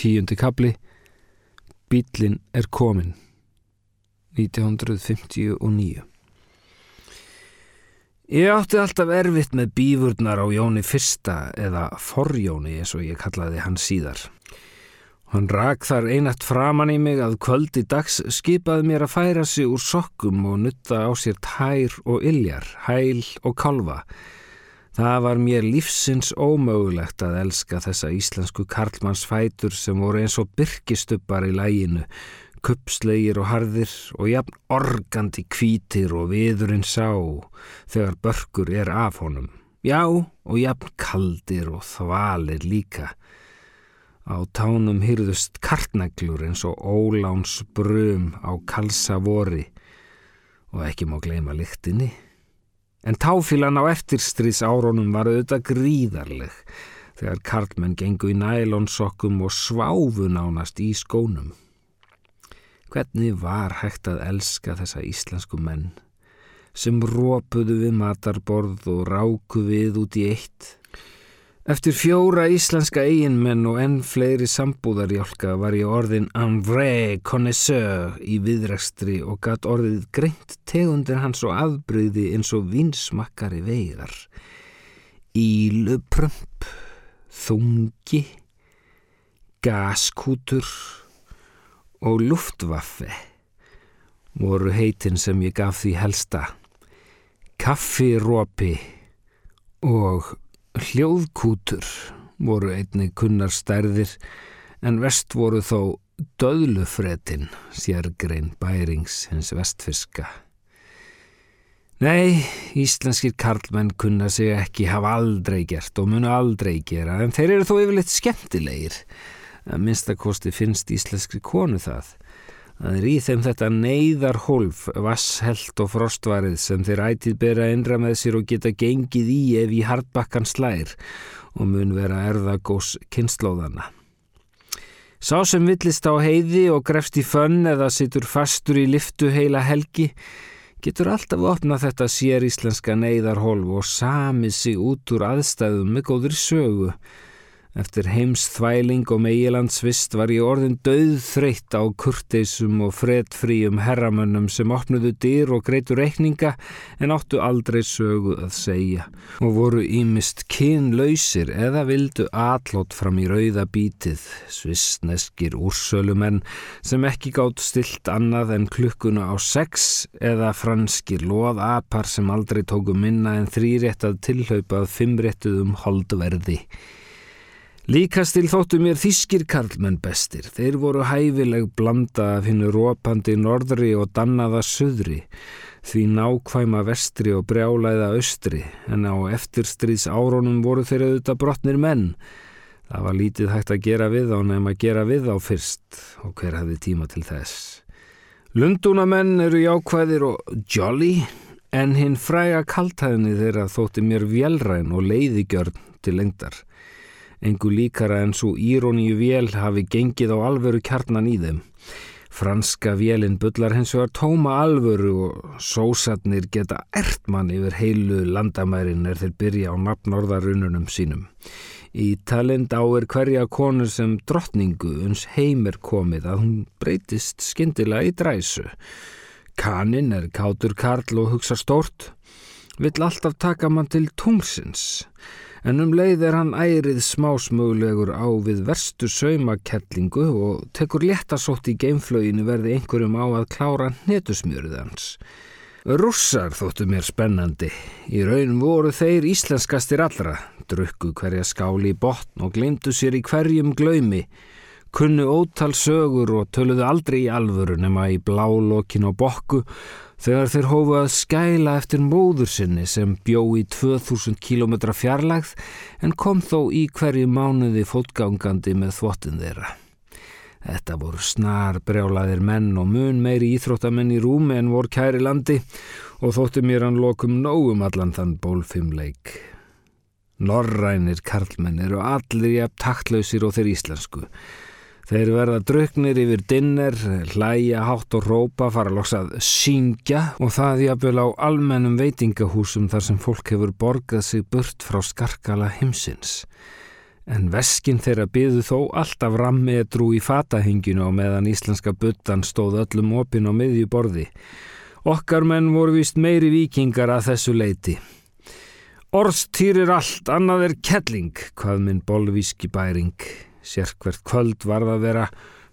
Tíundi kabli Bílin er komin 1959 Ég átti alltaf erfitt með bífurnar á Jóni fyrsta eða forjóni eins og ég kallaði hann síðar. Hann rak þar einat framann í mig að kvöldi dags skipaði mér að færa sig úr sokkum og nutta á sér tær og illjar, hæl og kalva. Það var mér lífsins ómögulegt að elska þessa íslensku karlmannsfætur sem voru eins og byrkistubbar í læginu, kuppslegir og harðir og jafn organdi kvítir og viðurinn sá þegar börkur er af honum. Já, og jafn kaldir og þvalir líka. Á tánum hýrðust kartneglur eins og óláns brum á kalsa vori og ekki má gleima lyktinni. En táfílan á eftirstríðs árónum var auðvitað gríðarleg þegar karlmenn gengu í nælonsokkum og sváfu nánast í skónum. Hvernig var hægt að elska þessa íslensku menn sem rópuðu við matarborð og ráku við út í eitt? Eftir fjóra íslenska eiginmenn og enn fleiri sambúðarjálka var ég orðin en vrai connoisseur í viðrækstri og gatt orðið greint tegundir hans og afbreyði eins og vinsmakkari veigar. Íluprömp, þungi, gaskútur og luftvaffe voru heitin sem ég gaf því helsta kaffirópi og hljóðkútur voru einnig kunnar stærðir en vest voru þó döðlufretin sérgrein bærings hins vestfiska Nei, íslenskir karlmenn kunna sig ekki hafa aldrei gert og munu aldrei gera en þeir eru þó yfirleitt skemmtilegir að minnstakosti finnst íslenskri konu það. Það er í þeim þetta neyðar hólf, vasshelt og frostvarið sem þeir ætið bera innra með sér og geta gengið í ef í hardbakkan slær og mun vera erðagós kynnslóðana. Sá sem villist á heiði og grefst í fönn eða situr fastur í liftu heila helgi getur alltaf opnað þetta sér íslenska neyðarhólf og samið sig út úr aðstæðum með góður sögu Eftir heims þvæling og meilandsvist var ég orðin döð þreytt á kurteisum og fredfríum herramönnum sem opnuðu dyr og greitu reikninga en áttu aldrei sögu að segja og voru ímist kynlausir eða vildu atlót fram í rauða bítið, svissneskir úrsölumenn sem ekki gátt stilt annað en klukkuna á sex eða franskir loðapar sem aldrei tóku minna en þrýréttað tilhaupað fimmréttuðum holdverði. Líkastil þóttu mér þískir karlmenn bestir. Þeir voru hæfileg blanda af hinnu rópandi norðri og dannaða söðri, því nákvæma vestri og brjálæða austri, en á eftirstríðs árónum voru þeir auðvitað brotnir menn. Það var lítið hægt að gera við á nefn að gera við á fyrst og hver hafði tíma til þess. Lundunamenn eru jákvæðir og jolly, en hinn fræga kaltæðni þeirra þótti mér vélræn og leiðigjörn til lengdar engu líkara en svo íróníu vél hafi gengið á alvöru kjarnan í þeim. Franska vélinn bullar hins vegar tóma alvöru og sósatnir geta ertmann yfir heilu landamærin er þeir byrja á nafnorðarununum sínum. Í talend á er hverja konur sem drottningu uns heim er komið að hún breytist skindilega í dræsu. Kaninn er kátur karl og hugsa stórt, vill alltaf taka mann til tungsins en um leið er hann ærið smásmögulegur á við verstu saumakellingu og tekur léttasótt í geimflöginu verði einhverjum á að klára netusmjörið hans. Russar þóttu mér spennandi. Í raun voru þeir íslenskastir allra, drukku hverja skáli í botn og glimtu sér í hverjum glaumi, kunnu ótal sögur og töluðu aldrei í alvöru nema í blálokkin og bokku þegar þeir hófu að skæla eftir móður sinni sem bjó í 2000 km fjarlægð en kom þó í hverju mánuði fótgangandi með þvottin þeirra. Þetta voru snar brjálaðir menn og mun meiri íþróttamenn í rúmi en vor kæri landi og þótti mér hann lokum nógum allan þann bólfimleik. Norrænir karlmenn eru allir jafn taktlausir og þeir íslensku Þeir verða drauknir yfir dinner, hlæja, hátt og rópa, fara loks að syngja og það jafnvel á almennum veitingahúsum þar sem fólk hefur borgað sig burt frá skarkala himsins. en veskin þeirra byðu þó alltaf rammetrú í fatahenginu og meðan íslenska buttan stóð öllum opin á miðju borði. Okkar menn voru vist meiri vikingar að þessu leiti. Orstýrir allt, annað er kelling, hvað minn bolvíski bæring. Sérkvert kvöld var það að vera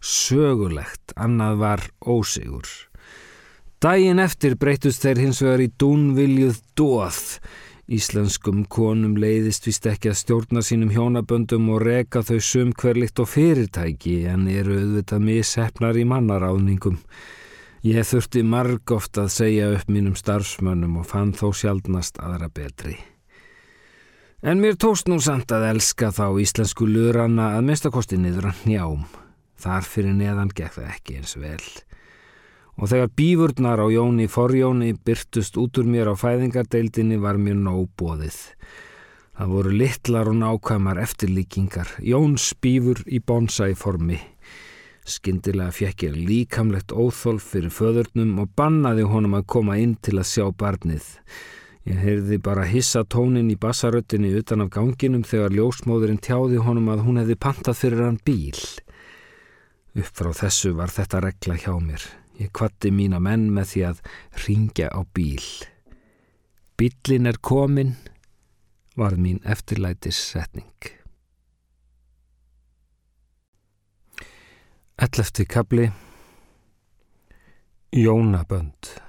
sögulegt, annað var ósigur. Dægin eftir breytust þeir hins vegar í dúnviljuð dóð. Íslenskum konum leiðist vist ekki að stjórna sínum hjónaböndum og reka þau sum hverlikt og fyrirtæki en eru auðvitað missefnar í mannaráðningum. Ég þurfti marg oft að segja upp mínum starfsmönnum og fann þó sjálfnast aðra betri. En mér tóst nú samt að elska þá íslensku lurana að mistakosti niður að njám. Þar fyrir neðan gekk það ekki eins vel. Og þegar bífurnar á Jóni forjóni byrtust út úr mér á fæðingardeildinni var mér nóg bóðið. Það voru litlar og nákvæmar eftirlíkingar, Jóns bífur í bonsai formi. Skindilega fekk ég líkamlegt óþólf fyrir föðurnum og bannaði honum að koma inn til að sjá barnið. Ég heyrði bara hissa tónin í bassaröttinni utan af ganginum þegar ljósmóðurinn tjáði honum að hún hefði pantað fyrir hann bíl. Upp frá þessu var þetta regla hjá mér. Ég kvatti mína menn með því að ringja á bíl. Bílin er komin, var mín eftirlætis setning. Ellefti kabli Jónabönd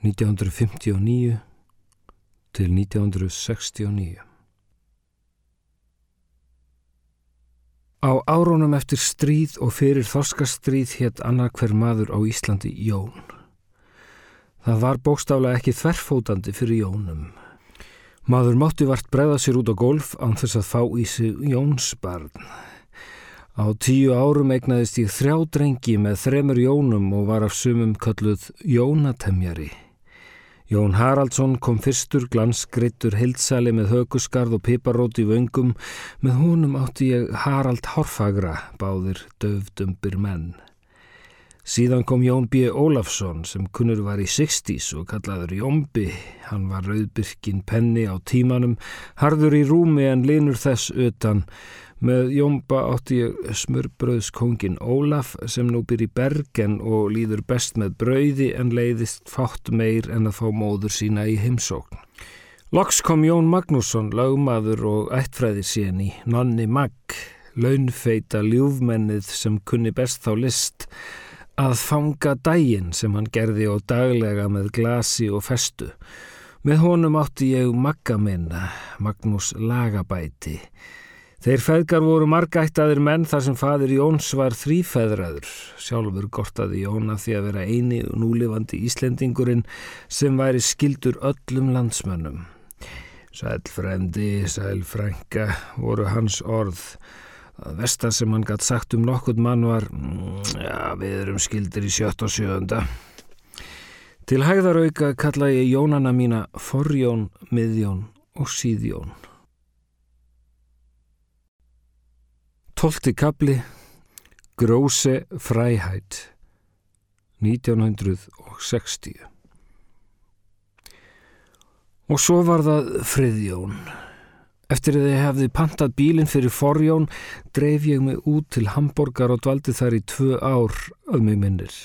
1959 til 1969 Á árunum eftir stríð og fyrir þorskastríð hétt annar hver maður á Íslandi Jón. Það var bókstaflega ekki þverfótandi fyrir Jónum. Maður mátti vart bregða sér út á golf án þess að fá í sig Jónsbarn. Á tíu árum eignaðist ég þrjá drengi með þremur Jónum og var af sumum kölluð Jónatemjari. Jón Haraldsson kom fyrstur glansgrittur hildsali með högusgarð og piparót í vöngum. Með húnum átti ég Harald Horfagra, báðir döfdumbir menn. Síðan kom Jón B. Ólafsson sem kunnur var í 60s og kallaður Jómbi. Hann var rauðbyrkin penni á tímanum, harður í rúmi en linur þess utan. Með Jómba átti ég smurbröðskongin Ólaf sem nú byr í Bergen og líður best með brauði en leiðist fátt meir en að fá móður sína í heimsókn. Loks kom Jón Magnússon, lagmaður og ættfræði síðan í Nonni Magg, launfeita ljúfmennið sem kunni best þá list að fanga dægin sem hann gerði á daglega með glasi og festu. Með honum átti ég Magga minna, Magnús Lagabæti, Þeir feðgar voru margættaðir menn þar sem fadir Jóns var þrýfeðraður. Sjálfur gortaði Jóna því að vera eini og núlifandi Íslendingurinn sem væri skildur öllum landsmönnum. Sælfrendi, sælfrænka voru hans orð. Það versta sem hann gætt sagt um nokkur mann var mm, ja, við erum skildir í sjött og sjöunda. Til hægðarauka kalla ég Jónana mína Forjón, Miðjón og Síðjón. Tólti kabli Gróse fræhætt 1960 Og svo var það friðjón. Eftir að ég hefði pantað bílinn fyrir forjón dreif ég mig út til Hamburgar og dvaldi þar í tvö ár að mig minnir.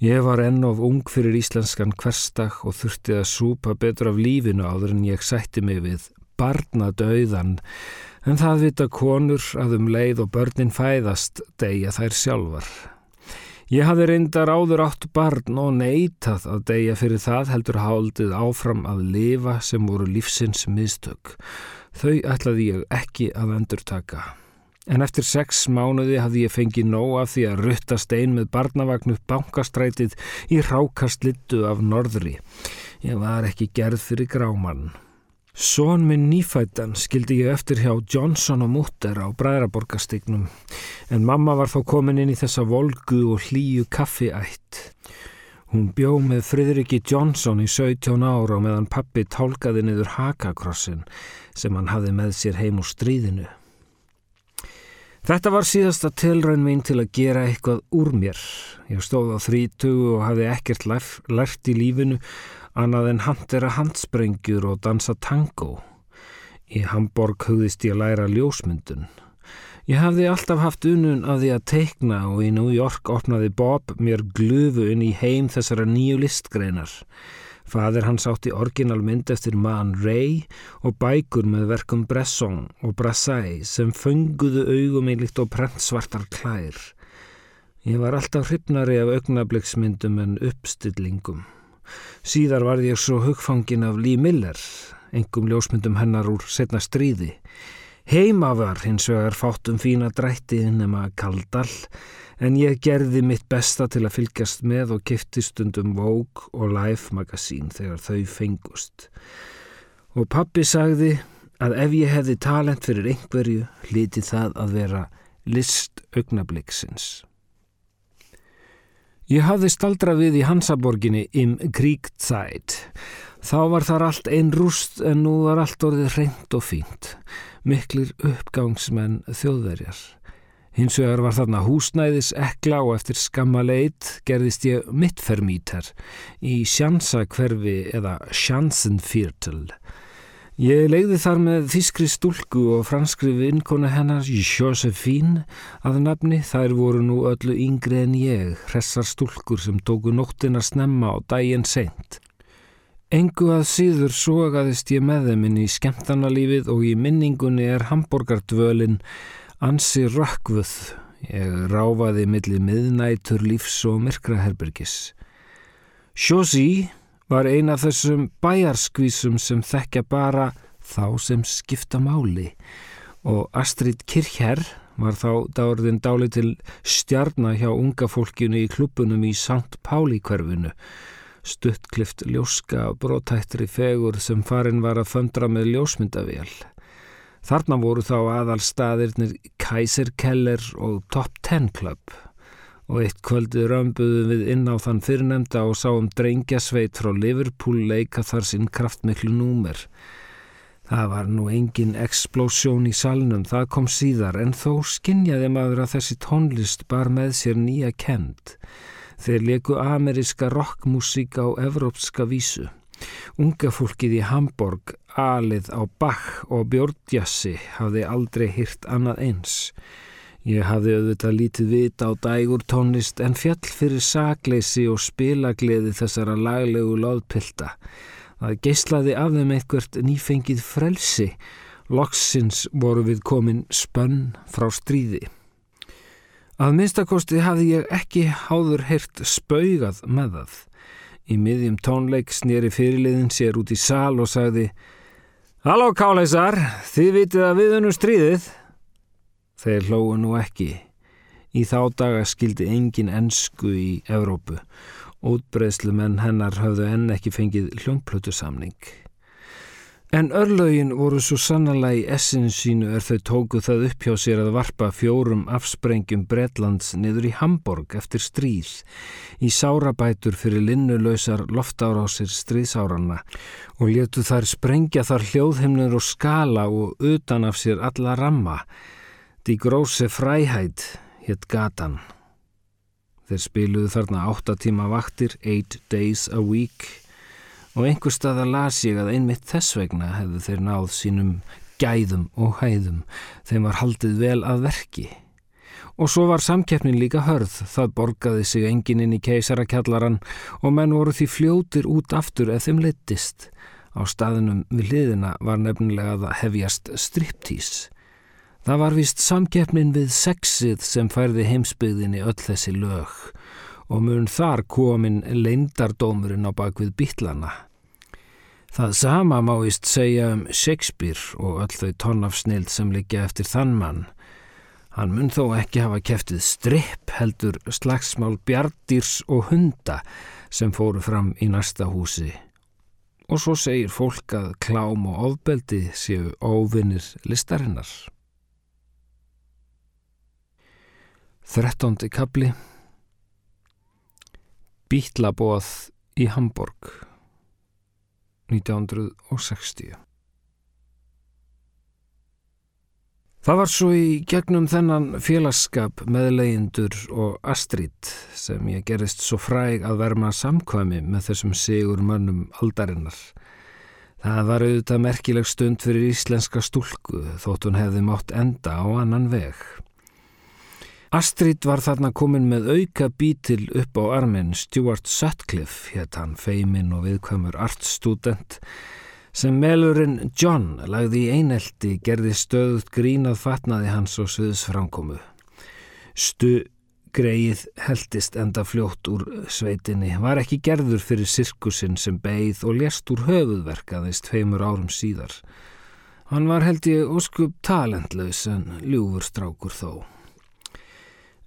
Ég var enn of ung fyrir íslenskan hverstak og þurfti að súpa betur af lífinu áður en ég sætti mig við barnadauðan En það vita konur að um leið og börnin fæðast deyja þær sjálfar. Ég hafi reyndar áður átt barn og neitað að deyja fyrir það heldur háldið áfram að lifa sem voru lífsins mistök. Þau ætlaði ég ekki að endur taka. En eftir sex mánuði hafði ég fengið nóg af því að ruttast ein með barnavagnu bankastrætið í rákast littu af norðri. Ég var ekki gerð fyrir grámann. Són minn nýfættan skildi ég eftir hjá Johnson og Mutter á Bræðraborgastignum en mamma var þá komin inn í þessa volgu og hlýju kaffiætt. Hún bjó með Fridriki Johnson í 17 ára meðan pappi tálkaði niður hakakrossin sem hann hafði með sér heim úr stríðinu. Þetta var síðasta tilraun mín til að gera eitthvað úr mér. Ég stóð á þrítugu og hafði ekkert lært í lífinu annað en handera handsprengjur og dansa tango. Í Hamburg hugðist ég að læra ljósmyndun. Ég hafði alltaf haft unun af því að teikna og í New York opnaði Bob mér glufu inn í heim þessara nýju listgreinar. Fadir hans átti orginal mynd eftir Man Ray og bækur með verkum Bresson og Brassai sem fönguðu augumilikt og prentsvartar klær. Ég var alltaf hrypnari af augnabliksmyndum en uppstillingum. Síðar var ég svo hugfangin af Lee Miller, engum ljósmyndum hennar úr setna stríði. Heima var hins vegar fátt um fína drætti nema kaldall, en ég gerði mitt besta til að fylgjast með og kifti stundum Vogue og Life magasín þegar þau fengust. Og pappi sagði að ef ég hefði talent fyrir einhverju, líti það að vera list augnabliksins. Ég hafði staldra við í Hansaborginni im Kríktsæt. Þá var þar allt einn rúst en nú var allt orðið reynd og fínt. Miklir uppgangsmenn þjóðverjar. Hins vegar var þarna húsnæðis ekla og eftir skamma leit gerðist ég mittfermítar í sjansakverfi eða sjansenfyrtul. Ég leiði þar með þískri stúlku og franskri vinkona hennar Josephine að nafni þær voru nú öllu yngri en ég, hressar stúlkur sem tóku nóttina snemma og daginn seint. Engu að síður sogaðist ég með þeim inn í skemmtanalífið og í minningunni er Hamburgardvölin ansi rökkvuð. Ég ráfaði millir miðnætur lífs og myrkraherbergis. Josie var eina þessum bæjarskvísum sem þekkja bara þá sem skipta máli og Astrid Kirchherr var þá dáriðin dáli til stjarnar hjá unga fólkinu í klubunum í St. Páli hverfinu stuttklift ljóska brótættri fegur sem farin var að föndra með ljósmyndavél. Þarna voru þá aðal staðirnir Kaiserkeller og Top Ten Club og eitt kvöldi römbuðum við inn á þann fyrirnemda og sáum drengjasveit frá Liverpool leika þar sinn kraftmiklu númer. Það var nú engin explósjón í salnum, það kom síðar, en þó skinnjaði maður að þessi tónlist bar með sér nýja kend. Þeir leku ameriska rockmusík á evrópska vísu. Unga fólkið í Hamburg, alið á Bach og Björndjassi hafði aldrei hyrt annað eins. Ég hafði auðvitað lítið vita á dægur tónlist en fjall fyrir sagleysi og spilagleði þessara laglegu loðpilta. Það geyslaði af þeim eitthvert nýfengið frelsi. Loksins voru við komin spönn frá stríði. Að minnstakosti hafði ég ekki háður heyrt spaugað með það. Í miðjum tónleik snýri fyrirliðin sér út í sal og sagði Halló káleisar, þið vitið að við unum stríðið? Þeir hlóðu nú ekki. Í þá daga skildi engin ennsku í Evrópu. Útbreyslu menn hennar hafðu enn ekki fengið hljómplötusamning. En örlögin voru svo sannlega í essinu sínu er þau tóku það upp hjá sér að varpa fjórum afsprengjum Bretlands niður í Hamburg eftir stríð í sárabætur fyrir linnulöysar loftárásir stríðsáranna og letu þær sprengja þar hljóðhimnur og skala og utan af sér alla ramma Die Große Freiheit hitt gatan. Þeir spiluðu þarna 8 tíma vaktir, 8 days a week og einhver stað að las ég að einmitt þess vegna hefðu þeir náð sínum gæðum og hæðum. Þeim var haldið vel að verki. Og svo var samkeppnin líka hörð, það borgaði sig engin inn í keisarakjallaran og menn voru því fljótir út aftur eða þeim leittist. Á staðinum við liðina var nefnilega að hefjast striptís. Það var vist samkeppnin við sexið sem færði heimsbyggðinni öll þessi lög og mun þar komin leindardómurinn á bakvið býtlana. Það sama má vist segja um Shakespeare og öll þau tonn af snild sem liggja eftir þann mann. Hann mun þó ekki hafa keftið stripp heldur slagsmál bjardýrs og hunda sem fóru fram í næsta húsi. Og svo segir fólk að klám og ofbeldi séu óvinnir listarinnar. Þrettóndi kabli Bítlaboð í Hamburg 1960 Það var svo í gegnum þennan félagskap með leyendur og Astrid sem ég gerist svo fræg að verma samkvæmi með þessum sigur mönnum aldarinnar. Það var auðvitað merkileg stund fyrir íslenska stúlku þótt hún hefði mátt enda á annan veg. Astrid var þarna komin með auka bítil upp á armin Stuart Sutcliffe, hétt hann feimin og viðkvæmur artstudent, sem melurinn John lagði í einelti gerði stöðut grínað fatnaði hans og sviðs framkomu. Stu greið heldist enda fljótt úr sveitinni, var ekki gerður fyrir sirkusinn sem beigð og lést úr höfuðverkaðist feimur árum síðar. Hann var held ég óskup talentlaus en ljúfur strákur þó.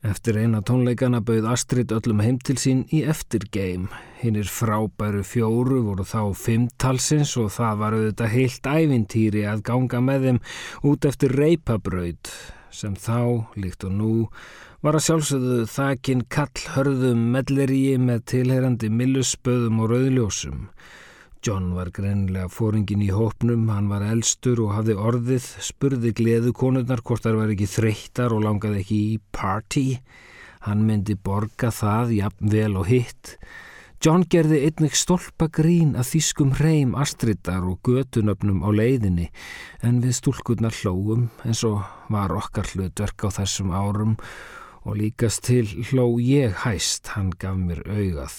Eftir eina tónleikana bauð Astrid öllum heim til sín í eftirgeim. Hinnir frábæru fjóru voru þá fimmtalsins og það var auðvitað heilt ævintýri að ganga með þeim út eftir reypabraud sem þá, líkt og nú, var að sjálfsögðu þakin kall hörðum melleríi með tilherandi millusspöðum og rauðljósum. John var greinilega fóringin í hópnum, hann var elstur og hafði orðið, spurði gleðu konurnar hvort þar var ekki þreyttar og langaði ekki í party. Hann myndi borga það, jafn vel og hitt. John gerði einnig stolpa grín að þýskum hreim astrittar og götunöfnum á leiðinni en við stúlkurnar hlóum eins og var okkar hlutverk á þessum árum og líkast til hló ég hæst, hann gaf mér augað.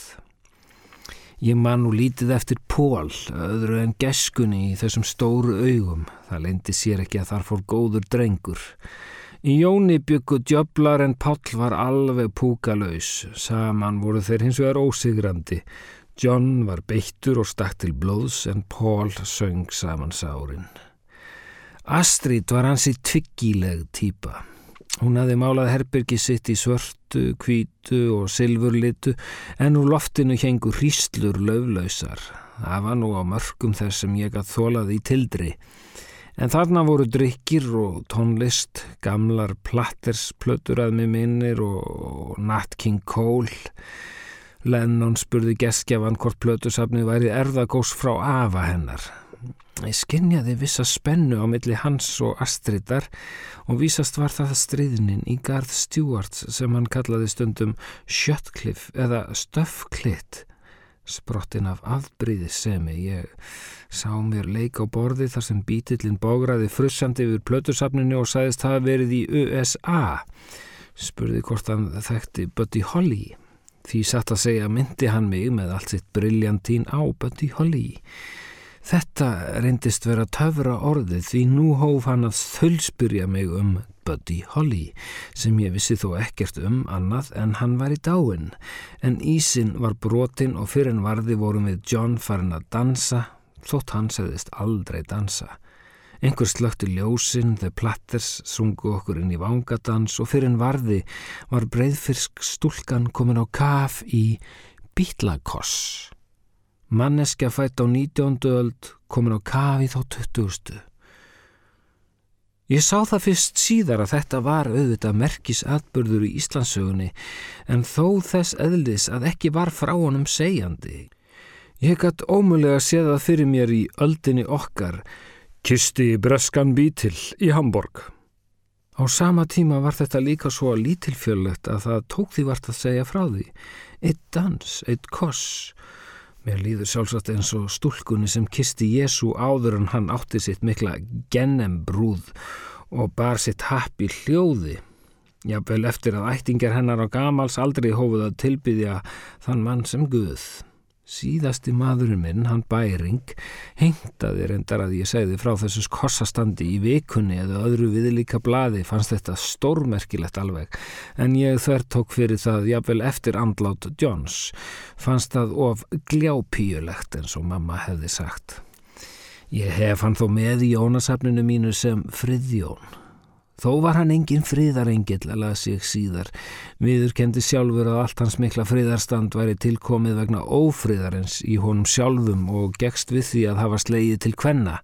Ég man nú lítið eftir pól, öðru en geskunni í þessum stóru augum. Það leindi sér ekki að þar fór góður drengur. Í Jóni byggu djöblar en Páll var alveg púkalauðs. Saman voru þeir hins vegar ósigrandi. John var beittur og stakk til blóðs en Pól söng saman sárin. Astrid var hansi tviggileg týpa. Hún hafði málað herbyrgi sitt í svörtu, kvítu og silfurlitu en úr loftinu hengur hríslur löflausar. Það var nú á mörgum þess sem ég gætt þólað í tildri. En þarna voru drikkir og tónlist, gamlar plattersplötur að mig minnir og Nat King Cole. Lennon spurði geskjafan hvort plötusafnið væri erðagós frá afa hennar. Ég skinnjaði vissa spennu á milli hans og Astridar og vísast var það stríðnin í Garth Stewart sem hann kallaði stundum Sjöttkliff eða Stöfklitt sprottin af afbríði semi. Ég sá mér leik á borði þar sem bítillin bógraði frussandi yfir plötusafninu og sæðist hafa verið í USA. Spurði hvort hann þekkti Buddy Holly. Því satt að segja myndi hann mig með allt sitt briljantín á Buddy Holly. Þetta reyndist vera töfra orðið því nú hóf hann að þölspyrja mig um Buddy Holly sem ég vissi þó ekkert um annað en hann var í dáin en ísin var brotin og fyrir en varði vorum við John farin að dansa þótt hann segðist aldrei dansa. Engur slökti ljósinn, þeir platters sungu okkur inn í vangadans og fyrir en varði var breyðfyrsk stúlkan komin á kaf í Bítlakoss. Manneskja fætt á 19. öld komin á kafi þá 20. Ég sá það fyrst síðar að þetta var auðvitað merkis atbörður í Íslandsögunni en þó þess eðlis að ekki var frá honum segjandi. Ég gætt ómulega séð það fyrir mér í öldinni okkar, kisti í breskan bítil í Hamburg. Á sama tíma var þetta líka svo lítilfjöllett að það tók því vart að segja frá því. Eitt dans, eitt koss Mér líður sjálfsagt eins og stúlkunni sem kisti Jésu áður en hann átti sitt mikla gennembrúð og bar sitt happ í hljóði. Jável eftir að ættingar hennar á gamals aldrei hófuð að tilbyðja þann mann sem Guð. Síðasti maðurinn minn, hann bæring, hengtaði reyndar að ég segði frá þessus korsastandi í vikunni eða öðru viðlíka bladi fannst þetta stórmerkilegt alveg en ég þver tók fyrir það jáfnvel eftir andlát Johns fannst það of gljápíulegt eins og mamma hefði sagt. Ég hef hann þó með í jónasafninu mínu sem Friðjón. Þó var hann engin friðarengill að laða sig síðar. Viður kendi sjálfur að allt hans mikla friðarstand væri tilkomið vegna ófriðarins í honum sjálfum og gegst við því að hafa slegið til kvenna.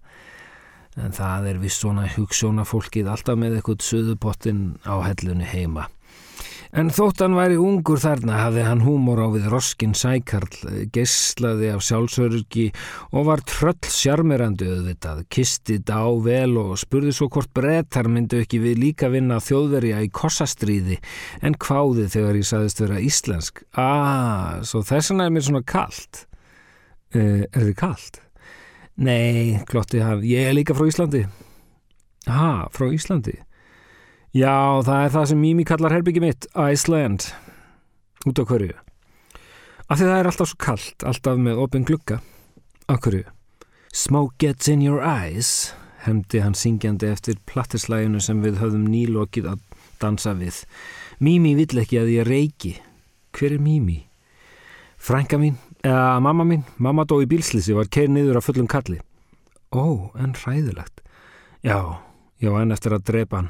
En það er viss svona hugssjóna fólkið alltaf með ekkert söðupottin á hellunni heima. En þótt hann væri ungur þarna hafði hann húmor á við Roskin Sækarl, geyslaði af sjálfsörgi og var tröll sjarmirandi auðvitað, kisti dá vel og spurði svo hvort brettar myndu ekki við líka vinna þjóðverja í kossastríði en hváði þegar ég saðist vera íslensk. Ah, svo þessan er mér svona kallt. Uh, er þið kallt? Nei, klotti hann, ég er líka frá Íslandi. Ha, frá Íslandi? Já, það er það sem Mimi kallar herbyggi mitt, Iceland. Út á hverju? Af því það er alltaf svo kallt, alltaf með opin glugga. Á hverju? Smoke gets in your eyes, hefndi hann syngjandi eftir plattislæginu sem við höfðum nýlokið að dansa við. Mimi vill ekki að ég reiki. Hver er Mimi? Frænka mín, eða mamma mín, mamma dó í bílslisi, var keir niður á fullum kalli. Ó, en hræðilegt. Já, já, en eftir að drepa hann.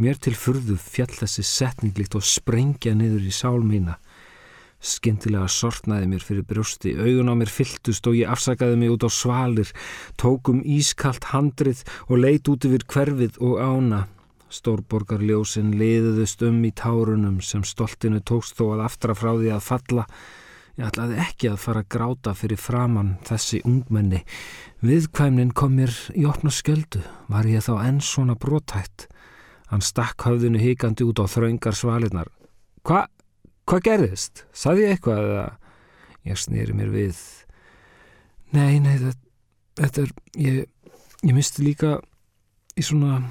Mér til furðu fjall þessi setninglikt og sprengja niður í sál mína. Skindilega sortnaði mér fyrir brjósti, augun á mér fylltust og ég afsakaði mig út á svalir, tókum ískalt handrið og leit út yfir hverfið og ána. Stórborgarljósin liðuðust um í tárunum sem stoltinu tókst þó að aftra frá því að falla. Ég ætlaði ekki að fara að gráta fyrir framann þessi ungmenni. Viðkvæmnin kom mér í opna sköldu, var ég þá enn svona brotætt. Hann stakk höfðinu híkandi út á þraungar svalinnar. Hva? Hvað gerðist? Saði ég eitthvað eða? Ég snýri mér við. Nei, nei, þetta, þetta er, ég, ég misti líka í svona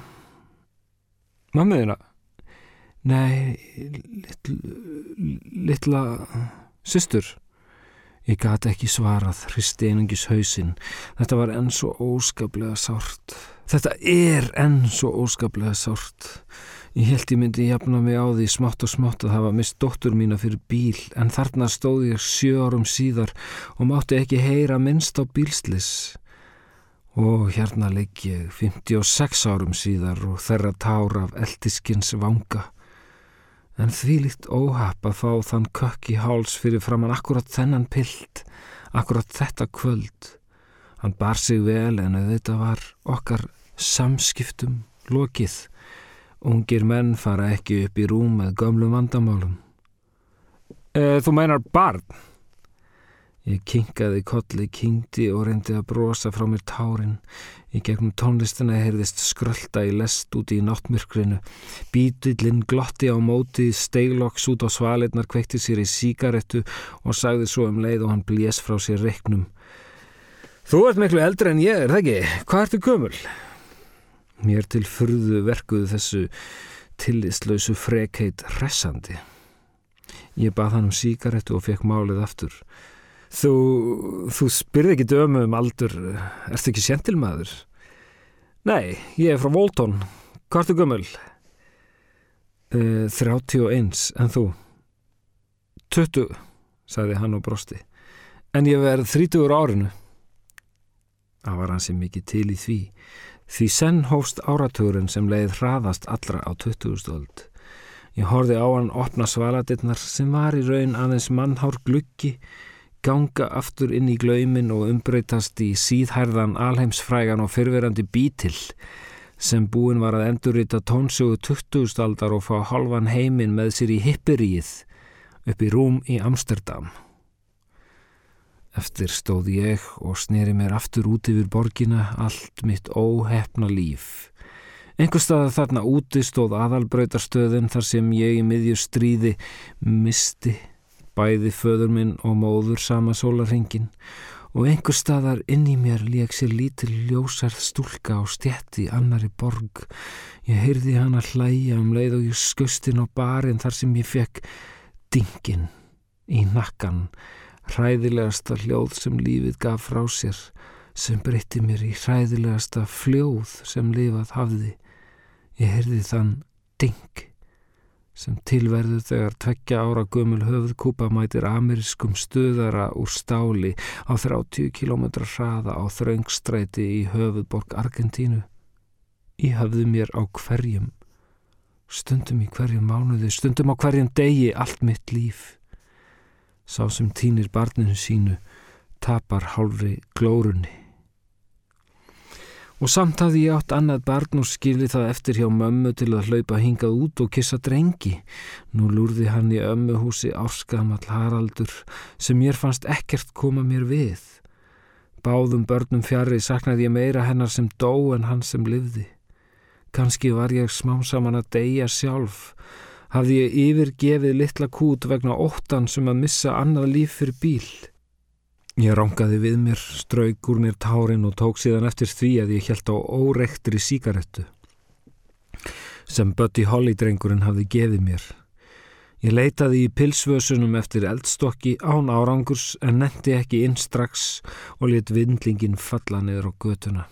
mammiðina. Nei, litla, litla systur. Ég gati ekki svarað, hristi einungis hausinn. Þetta var enn svo óskaplega sárt. Þetta er enn svo óskaplega sárt. Ég held ég myndi jafna mig á því smátt og smátt að hafa mist dóttur mína fyrir bíl en þarna stóð ég sjö árum síðar og mátti ekki heyra minnst á bílslis. Og hérna leik ég 56 árum síðar og þerra tár af eldiskins vanga. En því líkt óhapp að fá þann kökk í háls fyrir framann akkurat þennan pilt, akkurat þetta kvöld. Hann bar sig vel en þetta var okkar samskiptum lokið. Ungir menn fara ekki upp í rúm með gömlum vandamálum. E, þú meinar barn? Ég kinkaði kolli, kingdi og reyndi að brosa frá mér tárin. Í gegnum tónlistina heyrðist skrölda í lest út í náttmyrkrinu. Bítillinn glotti á móti, steigloks út á svalinnar, kvekti sér í síkaretu og sagði svo um leið og hann blés frá sér reiknum. Þú ert miklu eldri en ég, er það ekki? Hvað ertu gömul? Mér til furðu verkuðu þessu tillistlausu frekheit hressandi. Ég bað hann um síkaretu og fekk málið aftur. Þú, þú spyrði ekki dömu um aldur, ertu ekki sentilmaður? Nei, ég er frá Voltón. Hvað ertu gömul? Uh, 31, en þú? 20, sagði hann og brosti. En ég verð 30 árinu. Það var hansi mikið til í því. Því senn hófst áratugurinn sem leið hraðast allra á 20. öld. Ég horfi á hann opna svaladirnar sem var í raun aðeins mannhár gluggi, ganga aftur inn í glaumin og umbreytast í síðhærðan alheimsfrægan og fyrverandi bítill sem búin var að endurrita tónsögu 20. aldar og fá halvan heiminn með sér í hippiríð upp í rúm í Amsterdam. Eftir stóð ég og sneri mér aftur út yfir borgina allt mitt óhefna líf. Einhver stað þarna úti stóð aðalbröytarstöðin þar sem ég í miðju stríði misti bæði föður minn og móður sama sólarhengin og einhver staðar inn í mér leik sér lítil ljósarð stúlka á stjetti annari borg. Ég heyrði hana hlæja um leið og ég skust inn á barinn þar sem ég fekk dingin í nakkan hræðilegasta hljóð sem lífið gaf frá sér sem breytti mér í hræðilegasta fljóð sem lifað hafði. Ég heyrði þann ding sem tilverðu þegar tveggja ára gömul höfðkúpa mætir amerískum stöðara úr stáli á 30 km hraða á þraungstræti í höfðborg Argentínu. Ég hafði mér á hverjum, stundum í hverjum mánuði, stundum á hverjum degi allt mitt líf. Sá sem týnir barninu sínu tapar hálfri glórunni. Og samt hafði ég átt annað barn og skilði það eftir hjá mömmu til að hlaupa hingað út og kissa drengi. Nú lúrði hann í ömmuhúsi áskamall Haraldur sem mér fannst ekkert koma mér við. Báðum börnum fjari saknaði ég meira hennar sem dó en hann sem livði. Kanski var ég smám saman að deyja sjálf hafði ég yfirgefið litla kút vegna óttan sem að missa annað líf fyrir bíl. Ég rángaði við mér, strauk úr mér tárin og tók síðan eftir því að ég held á óreiktri síkarettu sem Buddy Holly drengurinn hafði gefið mér. Ég leitaði í pilsvösunum eftir eldstokki án árangurs en netti ekki inn strax og lit vindlingin falla niður á götuna.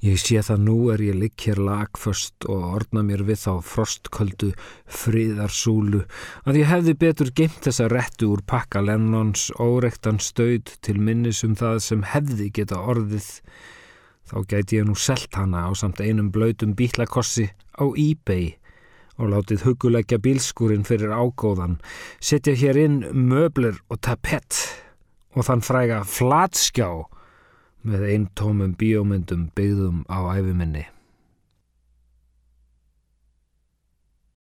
Ég sé það nú er ég ligg hér lagföst og orna mér við þá frostköldu friðarsúlu að ég hefði betur geimt þessa rettu úr pakka Lennons órektan staud til minnis um það sem hefði geta orðið. Þá gæti ég nú selt hana á samt einum blöytum bílakossi á eBay og látið hugulegja bílskúrin fyrir ágóðan, setja hér inn möbler og tapett og þann fræga flatskjá með einn tómum bíómyndum byggðum á æfiminni.